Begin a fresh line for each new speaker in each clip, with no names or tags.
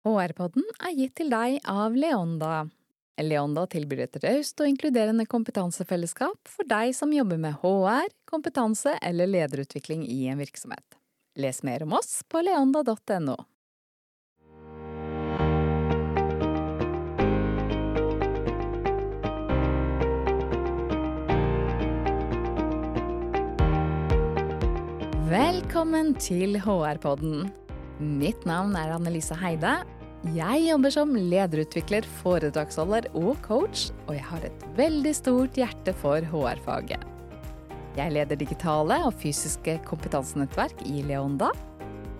HR-podden er gitt til deg av Leonda. Leonda tilbyr et raust og inkluderende kompetansefellesskap for deg som jobber med HR, kompetanse eller lederutvikling i en virksomhet. Les mer om oss på leonda.no. Velkommen til HR-podden. Mitt navn er Annelise Heide. Jeg jobber som lederutvikler, foredragsholder og coach, og jeg har et veldig stort hjerte for HR-faget. Jeg leder digitale og fysiske kompetansenettverk i Leonda,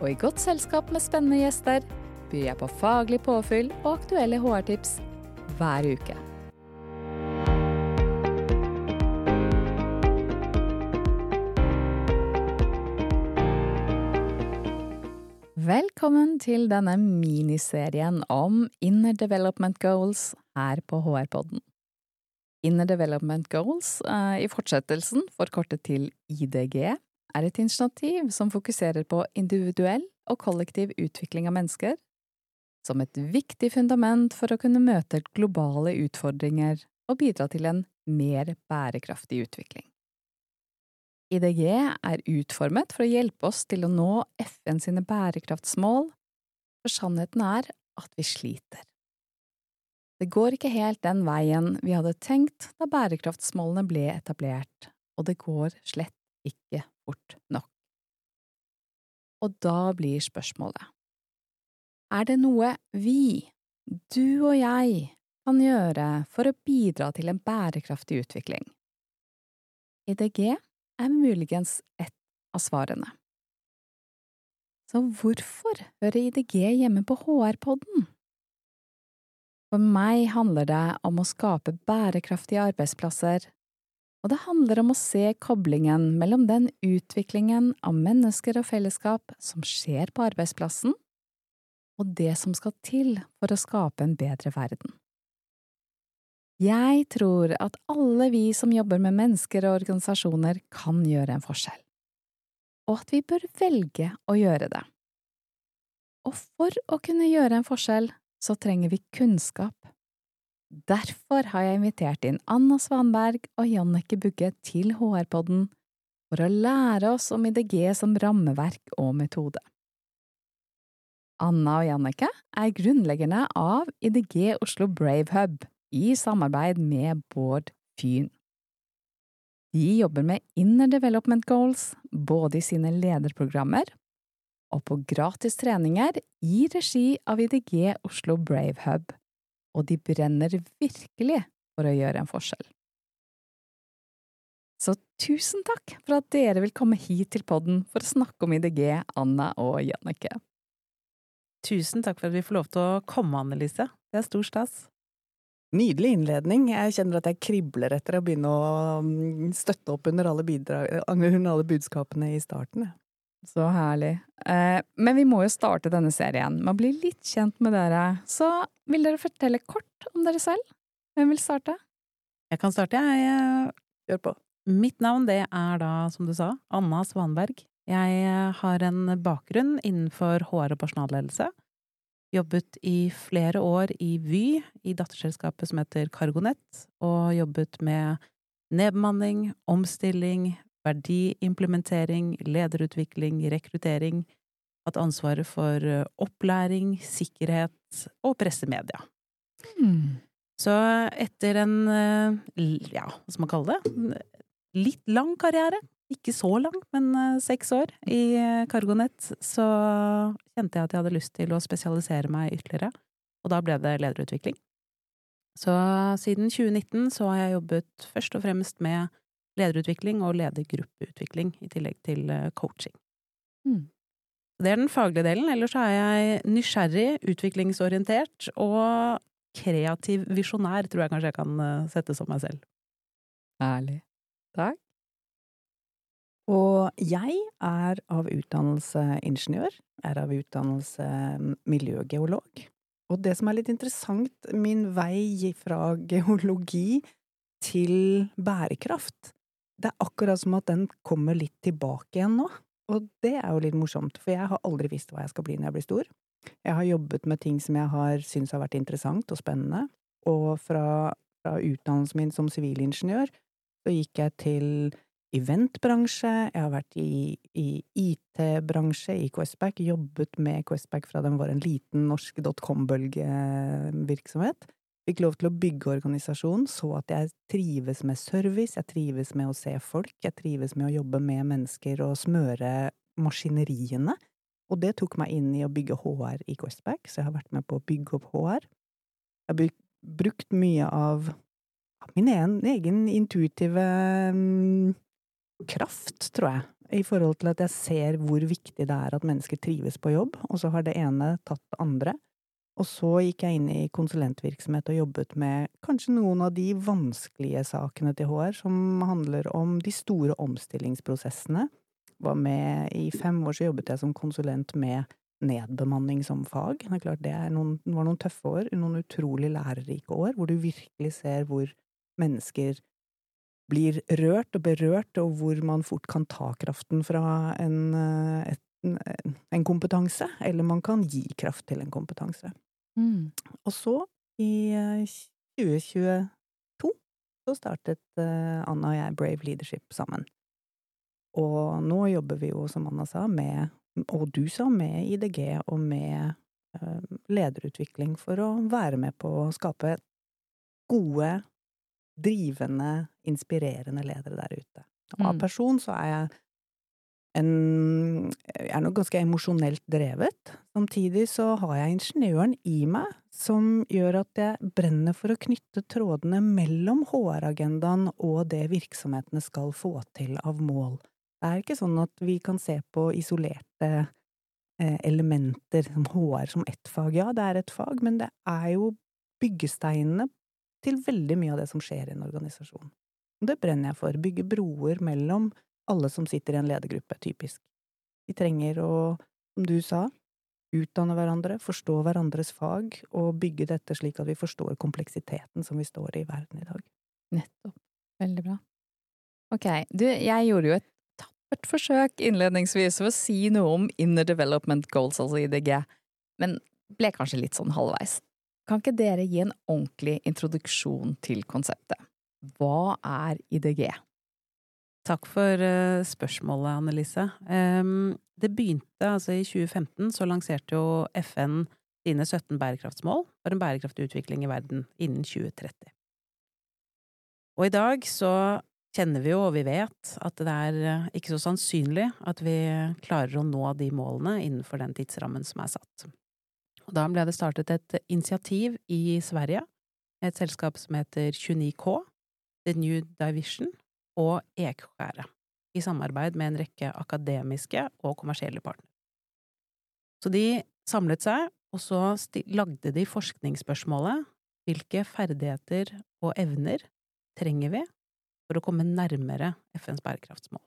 og i godt selskap med spennende gjester byr jeg på faglig påfyll og aktuelle HR-tips hver uke. Velkommen til denne miniserien om Inner Development Goals her på HR-podden. Inner Development Goals, eh, i fortsettelsen forkortet til IDG, er et initiativ som fokuserer på individuell og kollektiv utvikling av mennesker, som et viktig fundament for å kunne møte globale utfordringer og bidra til en mer bærekraftig utvikling. IDG er utformet for å hjelpe oss til å nå FN sine bærekraftsmål, for sannheten er at vi sliter. Det går ikke helt den veien vi hadde tenkt da bærekraftsmålene ble etablert, og det går slett ikke fort nok. Og da blir spørsmålet, er det noe vi, du og jeg, kan gjøre for å bidra til en bærekraftig utvikling? IDG er muligens et av svarene. Så hvorfor hører IDG hjemme på HR-podden? For meg handler det om å skape bærekraftige arbeidsplasser, og det handler om å se koblingen mellom den utviklingen av mennesker og fellesskap som skjer på arbeidsplassen, og det som skal til for å skape en bedre verden. Jeg tror at alle vi som jobber med mennesker og organisasjoner, kan gjøre en forskjell, og at vi bør velge å gjøre det. Og for å kunne gjøre en forskjell, så trenger vi kunnskap. Derfor har jeg invitert inn Anna Svanberg og Jannicke Bugge til HR-podden for å lære oss om IDG som rammeverk og metode. Anna og Jannicke er grunnleggerne av IDG Oslo Brave Hub, i samarbeid med Bård Fyn. De jobber med Inner Development Goals både i sine lederprogrammer og på gratis treninger i regi av IDG Oslo Brave Hub, og de brenner virkelig for å gjøre en forskjell. Så tusen takk for at dere vil komme hit til podden for å snakke om IDG, Anna og Jannicke.
Tusen takk for at vi får lov til å komme, Annelise. Det er stor stas.
Nydelig innledning. Jeg kjenner at jeg kribler etter å begynne å mm, støtte opp under alle, bidrag, under alle budskapene i starten.
Så herlig. Eh, men vi må jo starte denne serien med å bli litt kjent med dere. Så vil dere fortelle kort om dere selv? Hvem vil starte?
Jeg kan starte, jeg.
Eh, Gjør på.
Mitt navn det er da, som du sa, Anna Svanberg. Jeg eh, har en bakgrunn innenfor HR og personalledelse. Jobbet i flere år i Vy, i datterselskapet som heter Cargonet, og jobbet med nedbemanning, omstilling, verdiimplementering, lederutvikling, rekruttering. Hatt ansvaret for eh, opplæring, sikkerhet og pressemedia. Mm. Så etter en, eh, ja, hva skal man kalle det, litt lang karriere ikke så lang, men eh, seks år i eh, Cargonet, så kjente jeg at jeg hadde lyst til å spesialisere meg ytterligere, og da ble det lederutvikling. Så siden 2019 så har jeg jobbet først og fremst med lederutvikling og ledergruppeutvikling, i tillegg til eh, coaching. Mm. Det er den faglige delen. Ellers er jeg nysgjerrig, utviklingsorientert og kreativ visjonær, tror jeg kanskje jeg kan sette som meg selv.
Ærlig. Takk.
Og jeg er av utdannelse ingeniør, er av utdannelse miljøgeolog. Og det som er litt interessant, min vei fra geologi til bærekraft, det er akkurat som at den kommer litt tilbake igjen nå. Og det er jo litt morsomt, for jeg har aldri visst hva jeg skal bli når jeg blir stor. Jeg har jobbet med ting som jeg har syntes har vært interessant og spennende, og fra, fra utdannelsen min som sivilingeniør så gikk jeg til eventbransje, jeg har vært i, i IT-bransje i Questback, jobbet med Questback fra den var en liten norsk dotcom-bølgevirksomhet. Fikk lov til å bygge organisasjonen, så at jeg trives med service, jeg trives med å se folk, jeg trives med å jobbe med mennesker og smøre maskineriene. Og det tok meg inn i å bygge HR i Questback, så jeg har vært med på å bygge opp HR. Jeg har brukt mye av min egen intuitive mm, kraft, tror jeg, i forhold til at jeg ser hvor viktig det er at mennesker trives på jobb, og så har det ene tatt det andre. Og så gikk jeg inn i konsulentvirksomhet og jobbet med kanskje noen av de vanskelige sakene til HR, som handler om de store omstillingsprosessene. Var med I fem år så jobbet jeg som konsulent med nedbemanning som fag. Det er klart det er noen, var noen tøffe år, noen utrolig lærerike år, hvor du virkelig ser hvor mennesker blir rørt og berørt, og hvor man fort kan ta kraften fra en, eh, et, en kompetanse, eller man kan gi kraft til en kompetanse. Mm. Og så, i 2022, eh, så startet eh, Anna og jeg Brave Leadership sammen. Og nå jobber vi jo, som Anna sa, med, og du sa, med IDG og med lederutvikling for å være med på å skape gode drivende, inspirerende ledere der ute. Og av mm. person så er jeg en Jeg er nok ganske emosjonelt drevet. Samtidig så har jeg ingeniøren i meg som gjør at jeg brenner for å knytte trådene mellom HR-agendaen og det virksomhetene skal få til av mål. Det er ikke sånn at vi kan se på isolerte eh, elementer som HR som ett fag. Ja, det er et fag, men det er jo byggesteinene til veldig mye av det som skjer i en organisasjon. Det brenner jeg for. Bygge broer mellom alle som sitter i en ledergruppe, typisk. Vi trenger å, som du sa, utdanne hverandre, forstå hverandres fag, og bygge dette slik at vi forstår kompleksiteten som vi står i i verden i dag.
Nettopp. Veldig bra. Ok, du, jeg gjorde jo et tappert forsøk innledningsvis ved å si noe om Inner Development Goals, altså IDG, men ble kanskje litt sånn halvveis. Kan ikke dere gi en ordentlig introduksjon til konseptet? Hva er IDG?
Takk for uh, spørsmålet, Annelise. Det begynte altså i 2015, så lanserte jo FN sine 17 bærekraftsmål for en bærekraftig utvikling i verden innen 2030. Og i dag så kjenner vi jo, og vi vet, at det er eh, ikke så sannsynlig at vi klarer å nå de målene innenfor den tidsrammen som er satt. Da ble det startet et initiativ i Sverige, et selskap som heter 29K, The New Division og Ekskjæret, i samarbeid med en rekke akademiske og kommersielle partnere. Så de samlet seg, og så lagde de forskningsspørsmålet hvilke ferdigheter og evner trenger vi for å komme nærmere FNs bærekraftsmål.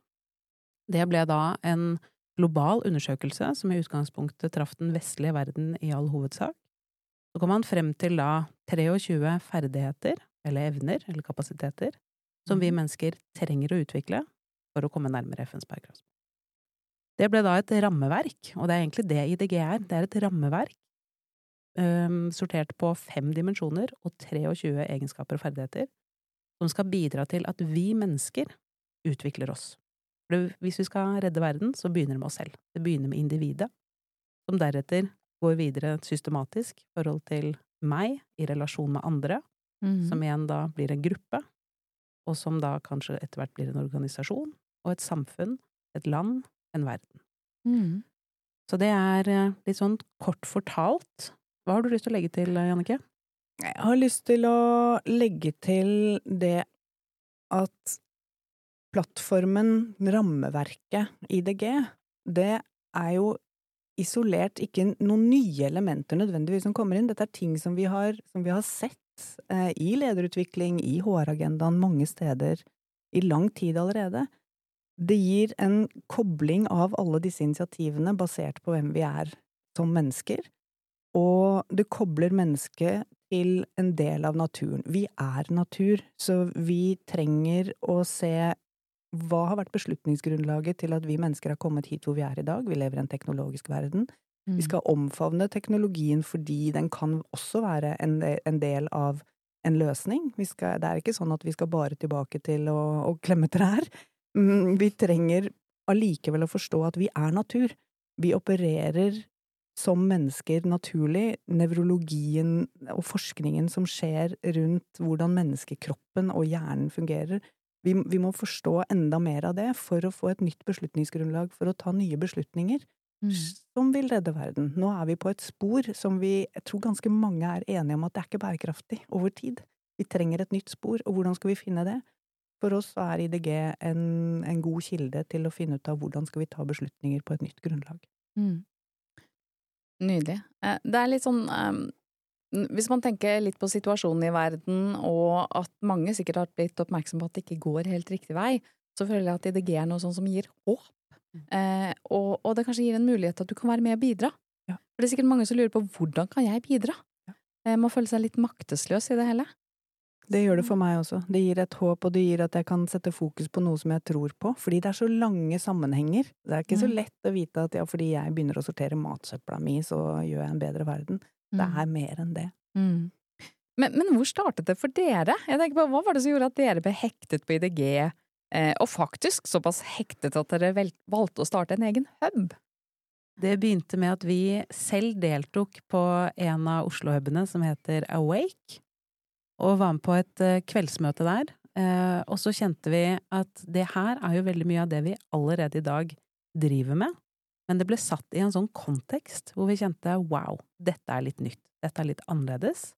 Det ble da en global undersøkelse som i utgangspunktet traff den vestlige verden i all hovedsak. Så kom man frem til da 23 ferdigheter, eller evner, eller kapasiteter, som vi mhm. mennesker trenger å utvikle for å komme nærmere FNs bærekraftsmål. Det ble da et rammeverk, og det er egentlig det IDG er. Det er et rammeverk um, sortert på fem dimensjoner og 23 egenskaper og ferdigheter, som skal bidra til at vi mennesker utvikler oss. For hvis vi skal redde verden, så begynner det med oss selv. Det begynner med individet, som deretter går videre systematisk i forhold til meg i relasjon med andre, mm. som igjen da blir en gruppe, og som da kanskje etter hvert blir en organisasjon, og et samfunn, et land, en verden. Mm. Så det er eh, litt sånn kort fortalt. Hva har du lyst til å legge til, Jannicke?
Jeg har lyst til å legge til det at plattformen, rammeverket, IDG, det er jo isolert ikke noen nye elementer nødvendigvis som kommer inn. Dette er ting som vi har, som vi har sett eh, i lederutvikling, i HR-agendaen, mange steder, i lang tid allerede. Det gir en kobling av alle disse initiativene basert på hvem vi er som mennesker, og det kobler mennesket til en del av naturen. Vi er natur, så vi trenger å se hva har vært beslutningsgrunnlaget til at vi mennesker har kommet hit hvor vi er i dag? Vi lever i en teknologisk verden. Vi
Mm.
skal omfavne teknologien fordi den kan også være en, en del av en løsning. Vi skal, det er ikke sånn at vi skal bare tilbake til å, å klemme trær. Mm, Vi trenger allikevel å forstå at vi er natur. Vi opererer som mennesker naturlig. Nevrologien og forskningen som skjer rundt hvordan menneskekroppen og hjernen fungerer. Vi, vi må forstå enda mer av det for å få et nytt beslutningsgrunnlag for å ta nye beslutninger
Mm.
som vil redde verden. Nå er vi på et spor som vi, jeg tror ganske mange er enige om at det er ikke bærekraftig over tid. Vi trenger et nytt spor, og hvordan skal vi finne det? For oss så er IDG en, en god kilde til å finne ut av hvordan skal vi ta beslutninger på et nytt grunnlag.
Mm. Nydelig. Eh, Det er litt sånn eh, Hvis man tenker litt på situasjonen i verden, og at mange sikkert har blitt oppmerksom på at det ikke går helt riktig vei, så føler jeg at IDG er noe sånn som gir håp. Eh, og, og det kanskje gir en mulighet til at du kan være med og bidra.
Ja.
For det er sikkert mange som lurer på hvordan kan jeg bidra?
Ja.
Eh, må føle seg litt maktesløs i det hele.
Det gjør det for meg også. Det gir et håp, og det gir at jeg kan sette fokus på noe som jeg tror på. Fordi det er så lange sammenhenger. Det er ikke så
Mm.
lett å vite at ja, fordi jeg begynner å sortere matsøpla mi, så gjør jeg en bedre verden. Det er mer enn det.
Mm. Men, men hvor startet det for dere? Jeg tenker på, Hva var det som gjorde at dere ble hektet på IDG, eh, og faktisk såpass hektet at dere vel, valgte å starte en egen hub?
Det begynte med at vi selv deltok på en av Oslo-hubene som heter Awake, og var med på et eh, kveldsmøte der. Eh, Og så kjente vi at det her er jo veldig mye av det vi allerede i dag driver med, men det ble satt i en sånn kontekst hvor vi kjente wow, dette er litt nytt, dette er litt annerledes.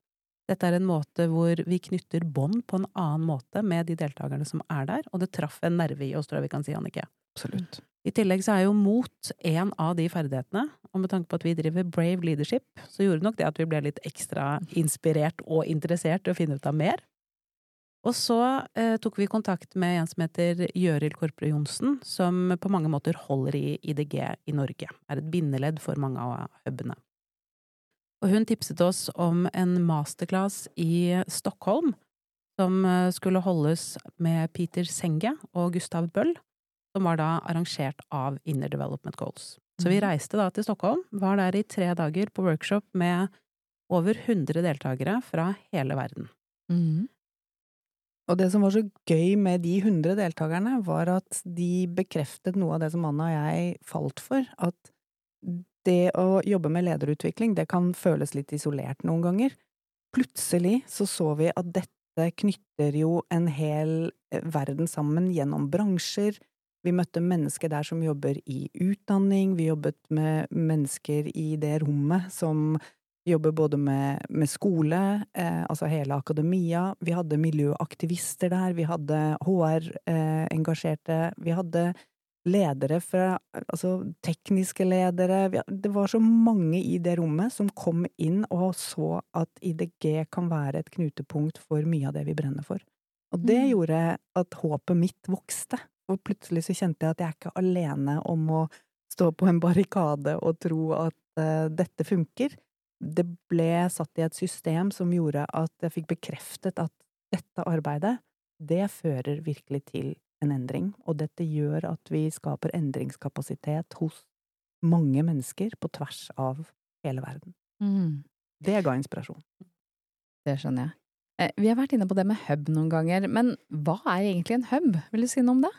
Dette er en måte hvor vi knytter bånd på en annen måte med de deltakerne som er der, og det traff en nerve i oss, tror jeg vi kan si, Annike.
Absolutt.
I tillegg så er jo mot en av de ferdighetene, og med tanke på at vi driver Brave Leadership, så gjorde nok det at vi ble litt ekstra inspirert og interessert i å finne ut av mer. Og så eh, tok vi kontakt med en som heter Gjøril Korpre Johnsen, som på mange måter holder i IDG i Norge, er et bindeledd for mange av hubene. Og hun tipset oss om en masterclass i Stockholm, som eh, skulle holdes med Peter Senge og Gustav Bøll, som var da arrangert av Inner Development Goals. Så vi
Mhm.
reiste da til Stockholm, var der i tre dager på workshop med over 100 deltakere fra hele verden.
Mm.
Og det som var så gøy med de 100 deltakerne, var at de bekreftet noe av det som Anna og jeg falt for, at det å jobbe med lederutvikling, det kan føles litt isolert noen ganger. Plutselig så så vi at dette knytter jo en hel eh, verden sammen gjennom bransjer. Vi møtte mennesker der som jobber i utdanning, vi jobbet med mennesker i det rommet som jobber både med, med skole, eh, altså hele akademia, vi hadde miljøaktivister der, vi hadde HR-engasjerte, vi hadde ledere fra altså tekniske ledere, vi, det var så mange i det rommet som kom inn og så at IDG kan være et knutepunkt for mye av det vi brenner for. Og det
Mm.
gjorde at håpet mitt vokste, og plutselig så kjente jeg at jeg er ikke alene om å stå på en barrikade og tro at uh, dette funker. Det ble satt i et system som gjorde at jeg fikk bekreftet at dette arbeidet, det fører virkelig til en endring, og dette gjør at vi skaper endringskapasitet hos mange mennesker på tvers av hele verden.
Mm.
Det ga inspirasjon.
Det skjønner jeg. Eh, Vi har vært inne på det med hub noen ganger, men hva er egentlig en hub? Vil du si noe om det?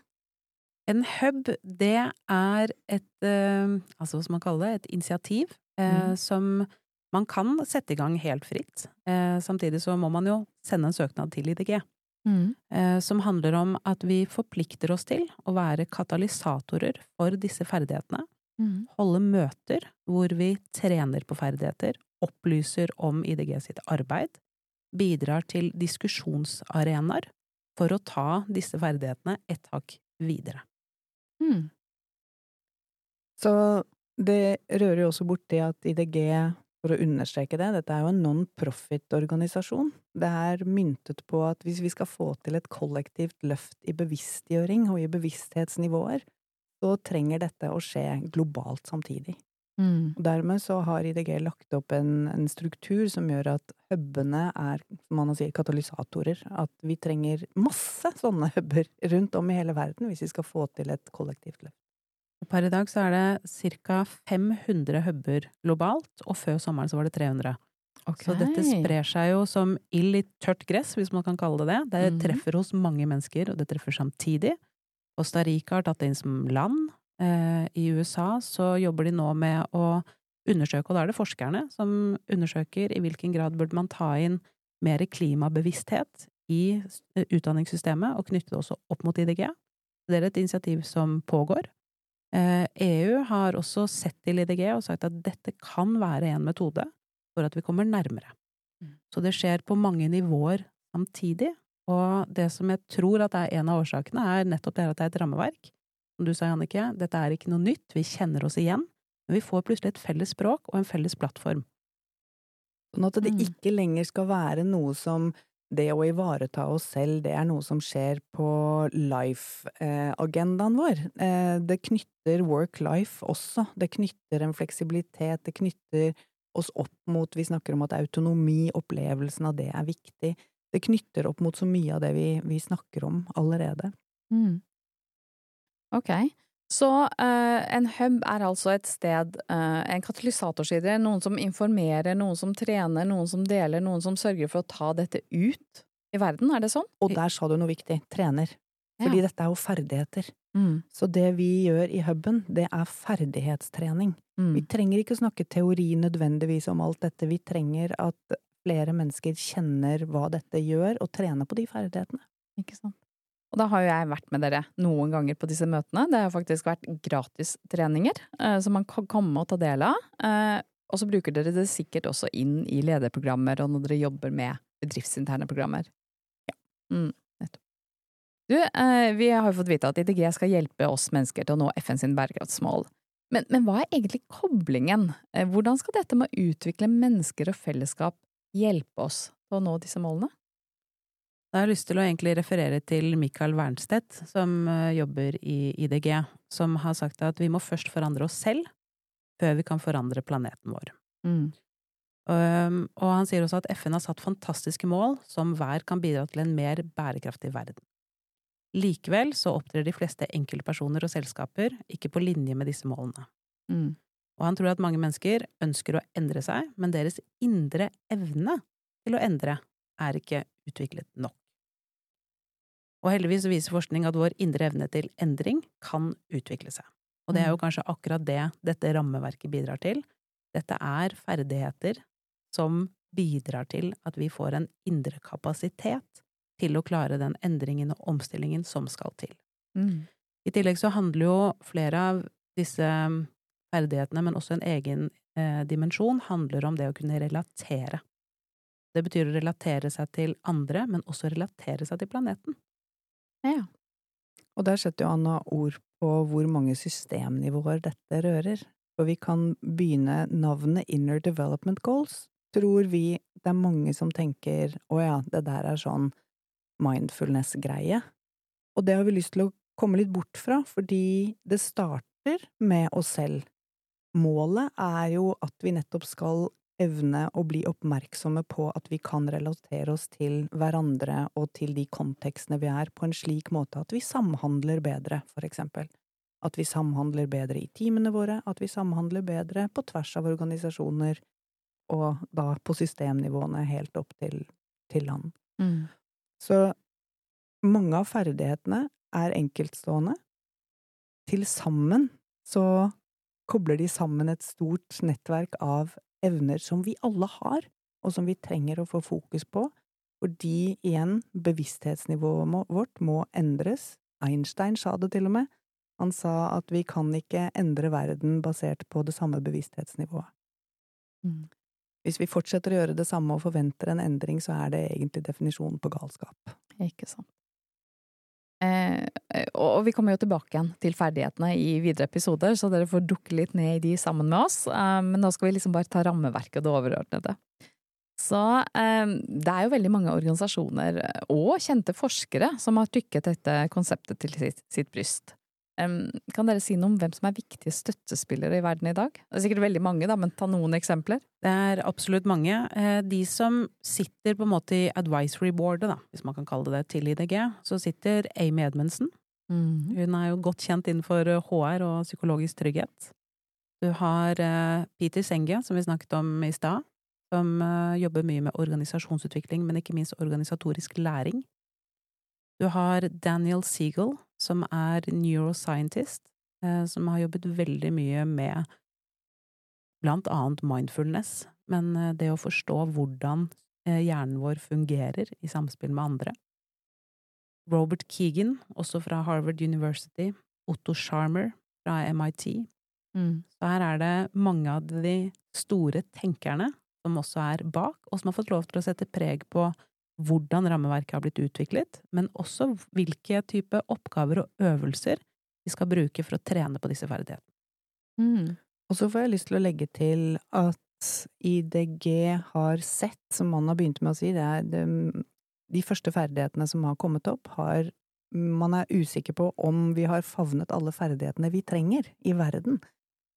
En hub, det er et, eh, altså hva skal man kalle det, et initiativ eh,
Mhm.
som man kan sette i gang helt fritt. Eh, samtidig så må man jo sende en søknad til IDG. eh, som handler om at vi forplikter oss til å være katalysatorer for disse ferdighetene.
Mm.
Holde møter hvor vi trener på ferdigheter, opplyser om IDG sitt arbeid, bidrar til diskusjonsarenaer for å ta disse ferdighetene et hakk videre.
Mm.
Så det rører jo også bort det at IDG, for å understreke det, dette er jo en non-profit-organisasjon. Det er myntet på at hvis vi skal få til et kollektivt løft i bevisstgjøring og i bevissthetsnivåer, så trenger dette å skje globalt samtidig.
Mm.
Og dermed så har IDG lagt opp en, en struktur som gjør at hubene er, som man sier, katalysatorer. At vi trenger masse sånne huber rundt om i hele verden hvis vi skal få til et kollektivt løft.
Og per i dag så er det ca. 500 huber globalt, og før sommeren så var det 300.
Okay.
Så dette sprer seg jo som ild i tørt gress, hvis man kan kalle det det. Det
Mhm.
treffer hos mange mennesker, og det treffer samtidig. Costa Rica har tatt det inn som land. Eh, I USA så jobber de nå med å undersøke, og da er det forskerne som undersøker i hvilken grad burde man ta inn mer klimabevissthet i utdanningssystemet, og knytte det også opp mot IDG. Det er et initiativ som pågår. Eh, EU har også sett til IDG og sagt at dette kan være en metode for at vi kommer nærmere.
Mm.
Så det skjer på mange nivåer samtidig, og det som jeg tror at er en av årsakene, er nettopp det at det er et rammeverk. Som du sa, Jannicke, dette er ikke noe nytt, vi kjenner oss igjen, men vi får plutselig et felles språk og en felles plattform.
Sånn at det
Mm.
ikke lenger skal være noe som det å ivareta oss selv, det er noe som skjer på life-agendaen vår. Eh, Det knytter work-life også. Det knytter en fleksibilitet, det knytter oss opp mot Vi snakker om at autonomi, opplevelsen av det er viktig. Det knytter opp mot så mye av det vi, vi snakker om allerede.
Mm. Ok. Så eh, en hub er altså et sted, eh, en katalysatorside, noen som informerer, noen som trener, noen som deler, noen som sørger for å ta dette ut i verden, er det sånn?
Og der sa du noe viktig. Trener. Fordi dette er jo ferdigheter.
Mm.
Så det vi gjør i huben, det er ferdighetstrening. Vi
Mm.
trenger ikke snakke teori nødvendigvis om alt dette, vi trenger at flere mennesker kjenner hva dette gjør, og trener på de ferdighetene.
Ikke sant. Og da har jo jeg vært med dere noen ganger på disse møtene. Det har faktisk vært gratistreninger eh, som man kan komme og ta del av. Eh, og så bruker dere det sikkert også inn i lederprogrammer og når dere jobber med bedriftsinterne programmer. Ja. Mm, nettopp. Du, eh, vi har jo fått vite at IDG skal hjelpe oss mennesker til å nå FN sin bærekraftsmål. Men, men hva er egentlig koblingen? Eh, hvordan skal dette med å utvikle mennesker og fellesskap hjelpe oss til å nå disse målene?
Da har jeg lyst til å egentlig referere til Michael Wernstedt, som eh, jobber i IDG, som har sagt at vi må først forandre oss selv før vi kan forandre planeten vår.
Mm.
Um, og han sier også at FN har satt fantastiske mål som hver kan bidra til en mer bærekraftig verden. Likevel så opptrer de fleste enkeltpersoner og selskaper ikke på linje med disse målene.
Mm.
Og han tror at mange mennesker ønsker å endre seg, men deres indre evne til å endre er ikke utviklet nok. Og heldigvis viser forskning at vår indre evne til endring kan utvikle seg. Og det er jo kanskje akkurat det dette rammeverket bidrar til. Dette er ferdigheter som bidrar til at vi får en indre kapasitet til å klare den endringen og omstillingen som skal til.
Mm.
I tillegg så handler jo flere av disse ferdighetene, men også en egen eh, dimensjon, handler om det å kunne relatere. Det betyr å relatere seg til andre, men også relatere seg til planeten.
Ja.
Og der setter jo Anna ord på hvor mange systemnivåer dette rører. For vi kan begynne navnet Inner Development Goals. Tror vi det er mange som tenker å ja, det der er sånn mindfulness-greie. Og det har vi lyst til å komme litt bort fra, fordi det starter med oss selv. Målet er jo at vi nettopp skal evne å bli oppmerksomme på at vi kan relatere oss til hverandre og til de kontekstene vi er, på en slik måte at vi samhandler bedre, for eksempel. At vi samhandler bedre i teamene våre, at vi samhandler bedre på tvers av organisasjoner, og da på systemnivåene helt opp til, til land.
Mm.
Så mange av ferdighetene er enkeltstående. Til sammen så kobler de sammen et stort nettverk av evner som vi alle har, og som vi trenger å få fokus på, fordi igjen, bevissthetsnivået vårt må endres. Einstein sa det til og med. Han sa at vi kan ikke endre verden basert på det samme bevissthetsnivået.
Mm.
Hvis vi fortsetter å gjøre det samme og forventer en endring, så er det egentlig definisjonen på galskap.
Ikke sant. Eh, og vi kommer jo tilbake igjen til ferdighetene i videre episoder, så dere får dukke litt ned i de sammen med oss. Eh, men nå skal vi liksom bare ta rammeverket og det overordnede. Så eh, det er jo veldig mange organisasjoner og kjente forskere som har trykket dette konseptet til sitt, sitt bryst. Eh, kan dere si noe om hvem som er viktige støttespillere i verden i dag? Det er sikkert veldig mange, da, men ta noen eksempler.
Det er absolutt mange. Eh, De som sitter på en måte i advisory boardet, da, hvis man kan kalle det det, til IDG, så sitter Amy Edmundsen,
Mm.
Hun er jo godt kjent innenfor HR og psykologisk trygghet. Du har eh, Peter Senge, som vi snakket om i stad, som eh, jobber mye med organisasjonsutvikling, men ikke minst organisatorisk læring. Du har Daniel Seagull, som er neuroscientist, eh, som har jobbet veldig mye med blant annet mindfulness, men eh, det å forstå hvordan eh, hjernen vår fungerer i samspill med andre. Robert Keegan, også fra Harvard University, Otto Sharmer fra MIT.
Mm.
Så her er det mange av de store tenkerne som også er bak, og som har fått lov til å sette preg på hvordan rammeverket har blitt utviklet, men også hvilke type oppgaver og øvelser vi skal bruke for å trene på disse ferdighetene.
Mm.
Og så får jeg lyst til å legge til at IDG har sett, som man har begynt med å si, det er det, de første ferdighetene som har kommet opp, har Man er usikker på om vi har favnet alle ferdighetene vi trenger i verden.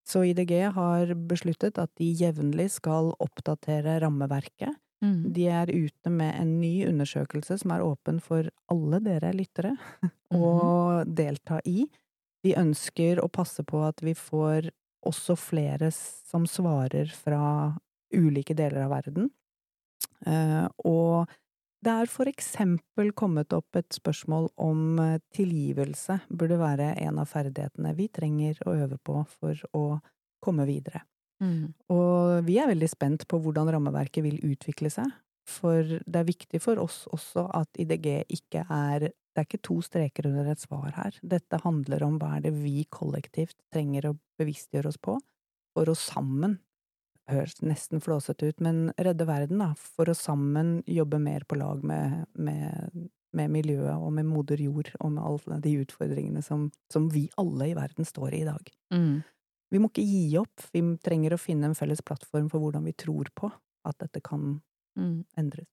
Så IDG har besluttet at de jevnlig skal oppdatere rammeverket.
Mm.
De er ute med en ny undersøkelse som er åpen for alle dere lyttere å delta i. De ønsker å passe på at vi får også flere som svarer fra ulike deler av verden. Eh, og det er for eksempel kommet opp et spørsmål om eh, tilgivelse burde være en av ferdighetene vi trenger å øve på for å komme videre.
Mm.
Og vi er veldig spent på hvordan rammeverket vil utvikle seg, for det er viktig for oss også at IDG ikke er Det er ikke to streker under et svar her. Dette handler om hva er det vi kollektivt trenger å bevisstgjøre oss på, for å sammen høres nesten flåsete ut, men redde verden, da, for å sammen jobbe mer på lag med, med, med miljøet og med moder jord og med alle de utfordringene som, som vi alle i verden står i i dag.
Mm.
Vi må ikke gi opp, vi trenger å finne en felles plattform for hvordan vi tror på at dette kan
Mm.
endres.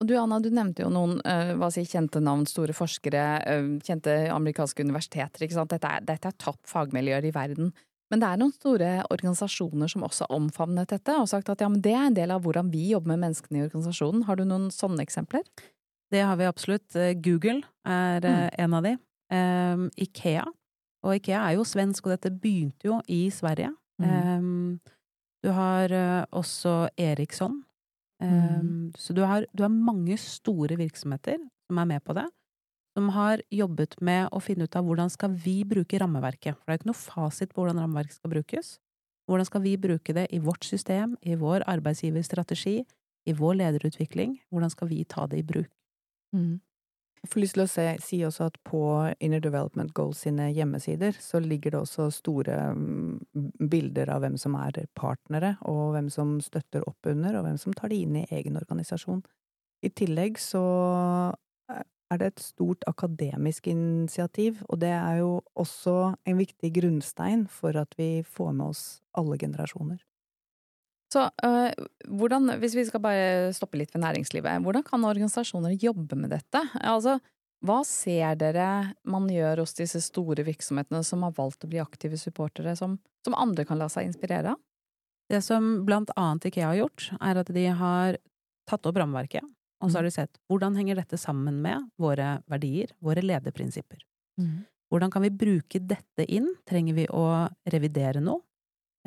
Og du Anna, du nevnte jo noen eh, hva si, kjente navn, store forskere, eh, kjente amerikanske universiteter. ikke sant? Dette er, dette er topp fagmiljøer i verden. Men det er noen store organisasjoner som også har omfavnet dette og sagt at ja, men det er en del av hvordan vi jobber med menneskene i organisasjonen. Har du noen sånne eksempler?
Det har vi absolutt. Eh, Google er mm. en av de. Um, Ikea. Og Ikea er jo svensk, og dette begynte jo i Sverige. Um, du har uh, også Eriksson. Um, Så du har, du har mange store virksomheter som er med på det, som har jobbet med å finne ut av hvordan skal vi bruke rammeverket. For det er jo ikke noe fasit på hvordan rammeverket skal brukes. Hvordan skal vi bruke det i vårt system, i vår arbeidsgiverstrategi, i vår lederutvikling? Hvordan skal vi ta det i bruk?
Mm.
Jeg får lyst til å se, si også at på Inner Development Goals sine hjemmesider så ligger det også store mm, bilder av hvem som er partnere, og hvem som støtter opp under, og hvem som tar det inn i egen organisasjon. I tillegg så er det et stort akademisk initiativ, og det er jo også en viktig grunnstein for at vi får med oss alle generasjoner.
Så øh, hvordan, hvis vi skal bare stoppe litt ved næringslivet, hvordan kan organisasjoner jobbe med dette? Altså, hva ser dere man gjør hos disse store virksomhetene som har valgt å bli aktive supportere, som, som andre kan la seg inspirere av?
Det som blant annet Ikea har gjort, er at de har tatt opp rammeverket, og så har de sett hvordan henger dette sammen med våre verdier, våre lederprinsipper. Hvordan kan vi bruke dette inn? Trenger vi å revidere noe?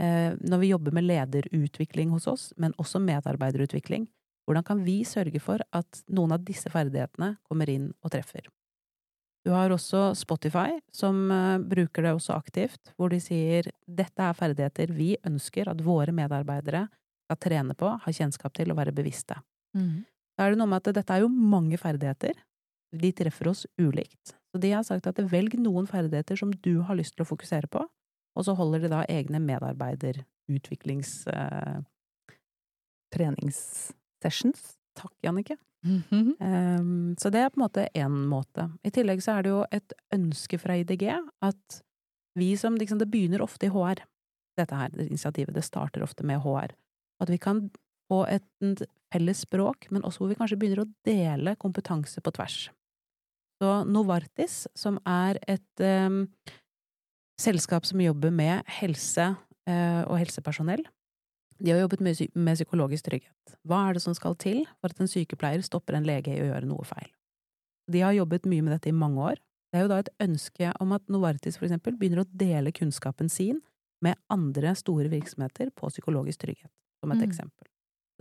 Eh, når vi jobber med lederutvikling hos oss, men også medarbeiderutvikling, hvordan kan vi sørge for at noen av disse ferdighetene kommer inn og treffer? Du har også Spotify, som eh, bruker det også aktivt, hvor de sier dette er ferdigheter vi ønsker at våre medarbeidere skal trene på, ha kjennskap til og være bevisste. Da er det noe med at dette er jo mange ferdigheter. De treffer oss ulikt. Så de har sagt at velg noen ferdigheter som du har lyst til å fokusere på, og så holder de da egne medarbeiderutviklings... Eh,
Treningssessions.
takk, Jannicke.
-hmm.
Um, så det er på en måte én måte. I tillegg så er det jo et ønske fra IDG at vi som liksom, Det begynner ofte i HR, dette her det initiativet. Det starter ofte med HR. At vi kan få et felles språk, men også hvor vi kanskje begynner å dele kompetanse på tvers. Så Novartis, som er et um, selskap som jobber med helse uh, og helsepersonell, de har jobbet med, psykologisk trygghet. Hva er det som skal til for at en sykepleier stopper en lege i å gjøre noe feil? De har jobbet mye med dette i mange år, Det er jo da et ønske om at Novartis for eksempel begynner å dele kunnskapen sin med andre store virksomheter på psykologisk trygghet, som et
Mm.
eksempel.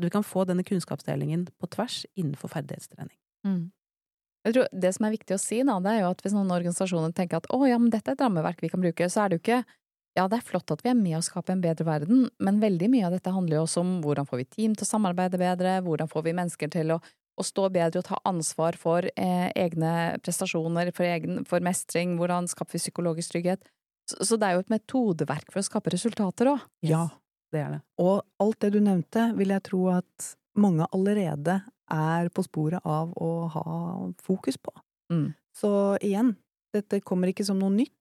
Du kan få denne kunnskapsdelingen på tvers innenfor ferdighetstrening.
Mm. Jeg tror Det som er viktig å si, da, det er jo at hvis noen organisasjoner tenker at å ja, men dette er et rammeverk vi kan bruke, så er det jo ikke ja, det er flott at vi er med å skape en bedre verden, men veldig mye av dette handler jo også om hvordan får vi team til å samarbeide bedre, hvordan får vi mennesker til å, å stå bedre og ta ansvar for eh, egne prestasjoner, for, egen, for mestring, hvordan skaper vi psykologisk trygghet. Så, så det er jo et metodeverk for å skape resultater òg.
Ja.
Det er det.
Og alt det du nevnte, vil jeg tro at mange allerede er på sporet av å ha fokus på.
Mm.
Så igjen, dette kommer ikke som noe nytt.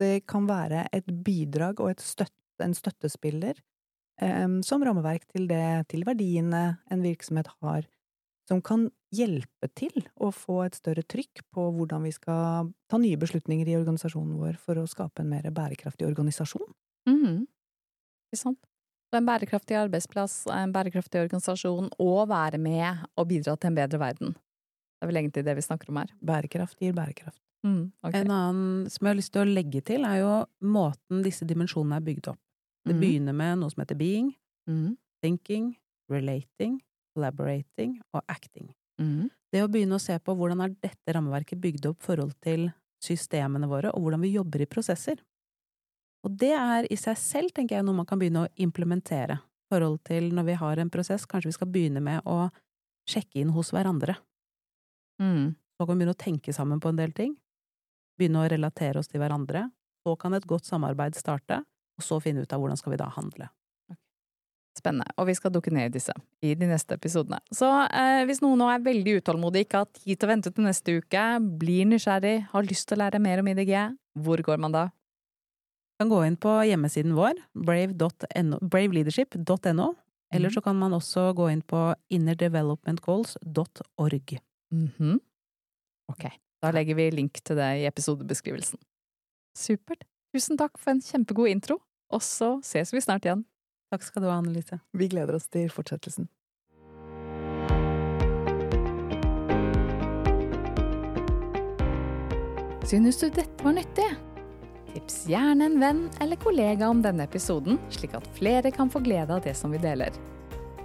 Det kan være et bidrag og et støtte, en støttespiller um, som rammeverk til det, til verdiene en virksomhet har, som kan hjelpe til å få et større trykk på hvordan vi skal ta nye beslutninger i organisasjonen vår for å skape en mer bærekraftig organisasjon.
Mm. Ikke sant? Så en bærekraftig arbeidsplass, en bærekraftig organisasjon, og være med og bidra til en bedre verden. Det er vel egentlig det vi snakker om her.
Bærekraft gir bærekraft.
Mm, okay.
En annen som jeg har lyst til å legge til, er jo måten disse dimensjonene er bygd opp. Det
mm.
begynner med noe som heter being,
mm.
thinking, relating, collaborating og acting.
Mhm.
Det å begynne å se på hvordan er dette rammeverket bygd opp i forhold til systemene våre, og hvordan vi jobber i prosesser. Og det er i seg selv, tenker jeg, noe man kan begynne å implementere. I forhold til når vi har en prosess, kanskje vi skal begynne med å sjekke inn hos hverandre.
Mm.
Så kan vi begynne å tenke sammen på en del ting. Begynne å relatere oss til hverandre. Så kan et godt samarbeid starte, og så finne ut av hvordan skal vi da handle.
Spennende. Og vi skal dukke ned i disse i de neste episodene. Så eh, hvis noen nå er veldig utålmodig, ikke har tid til å vente til neste uke, blir nysgjerrig, har lyst til å lære mer om IDG, hvor går man da?
Kan gå inn på hjemmesiden vår, brave.no braveleadership.no, eller så kan man også gå inn på innerdevelopmentgoals.org.
Mhm. Ok, da legger vi link til det i episodebeskrivelsen. Supert. Tusen takk for en kjempegod intro, og så ses vi snart igjen.
Takk skal du ha, Annelise.
Vi gleder oss til fortsettelsen.
Synes du dette var nyttig? Tips gjerne en venn eller kollega om denne episoden, slik at flere kan få glede av det som vi deler.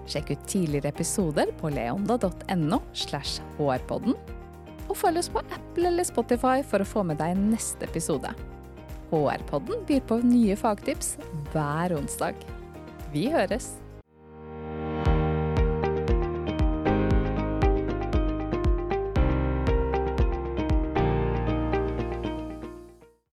Sjekk ut tidligere episoder på leonda.no slash hrpodden, og følg oss på Apple eller Spotify for å få med deg neste episode. HR-podden byr på nye fagtips hver onsdag. Vi høres!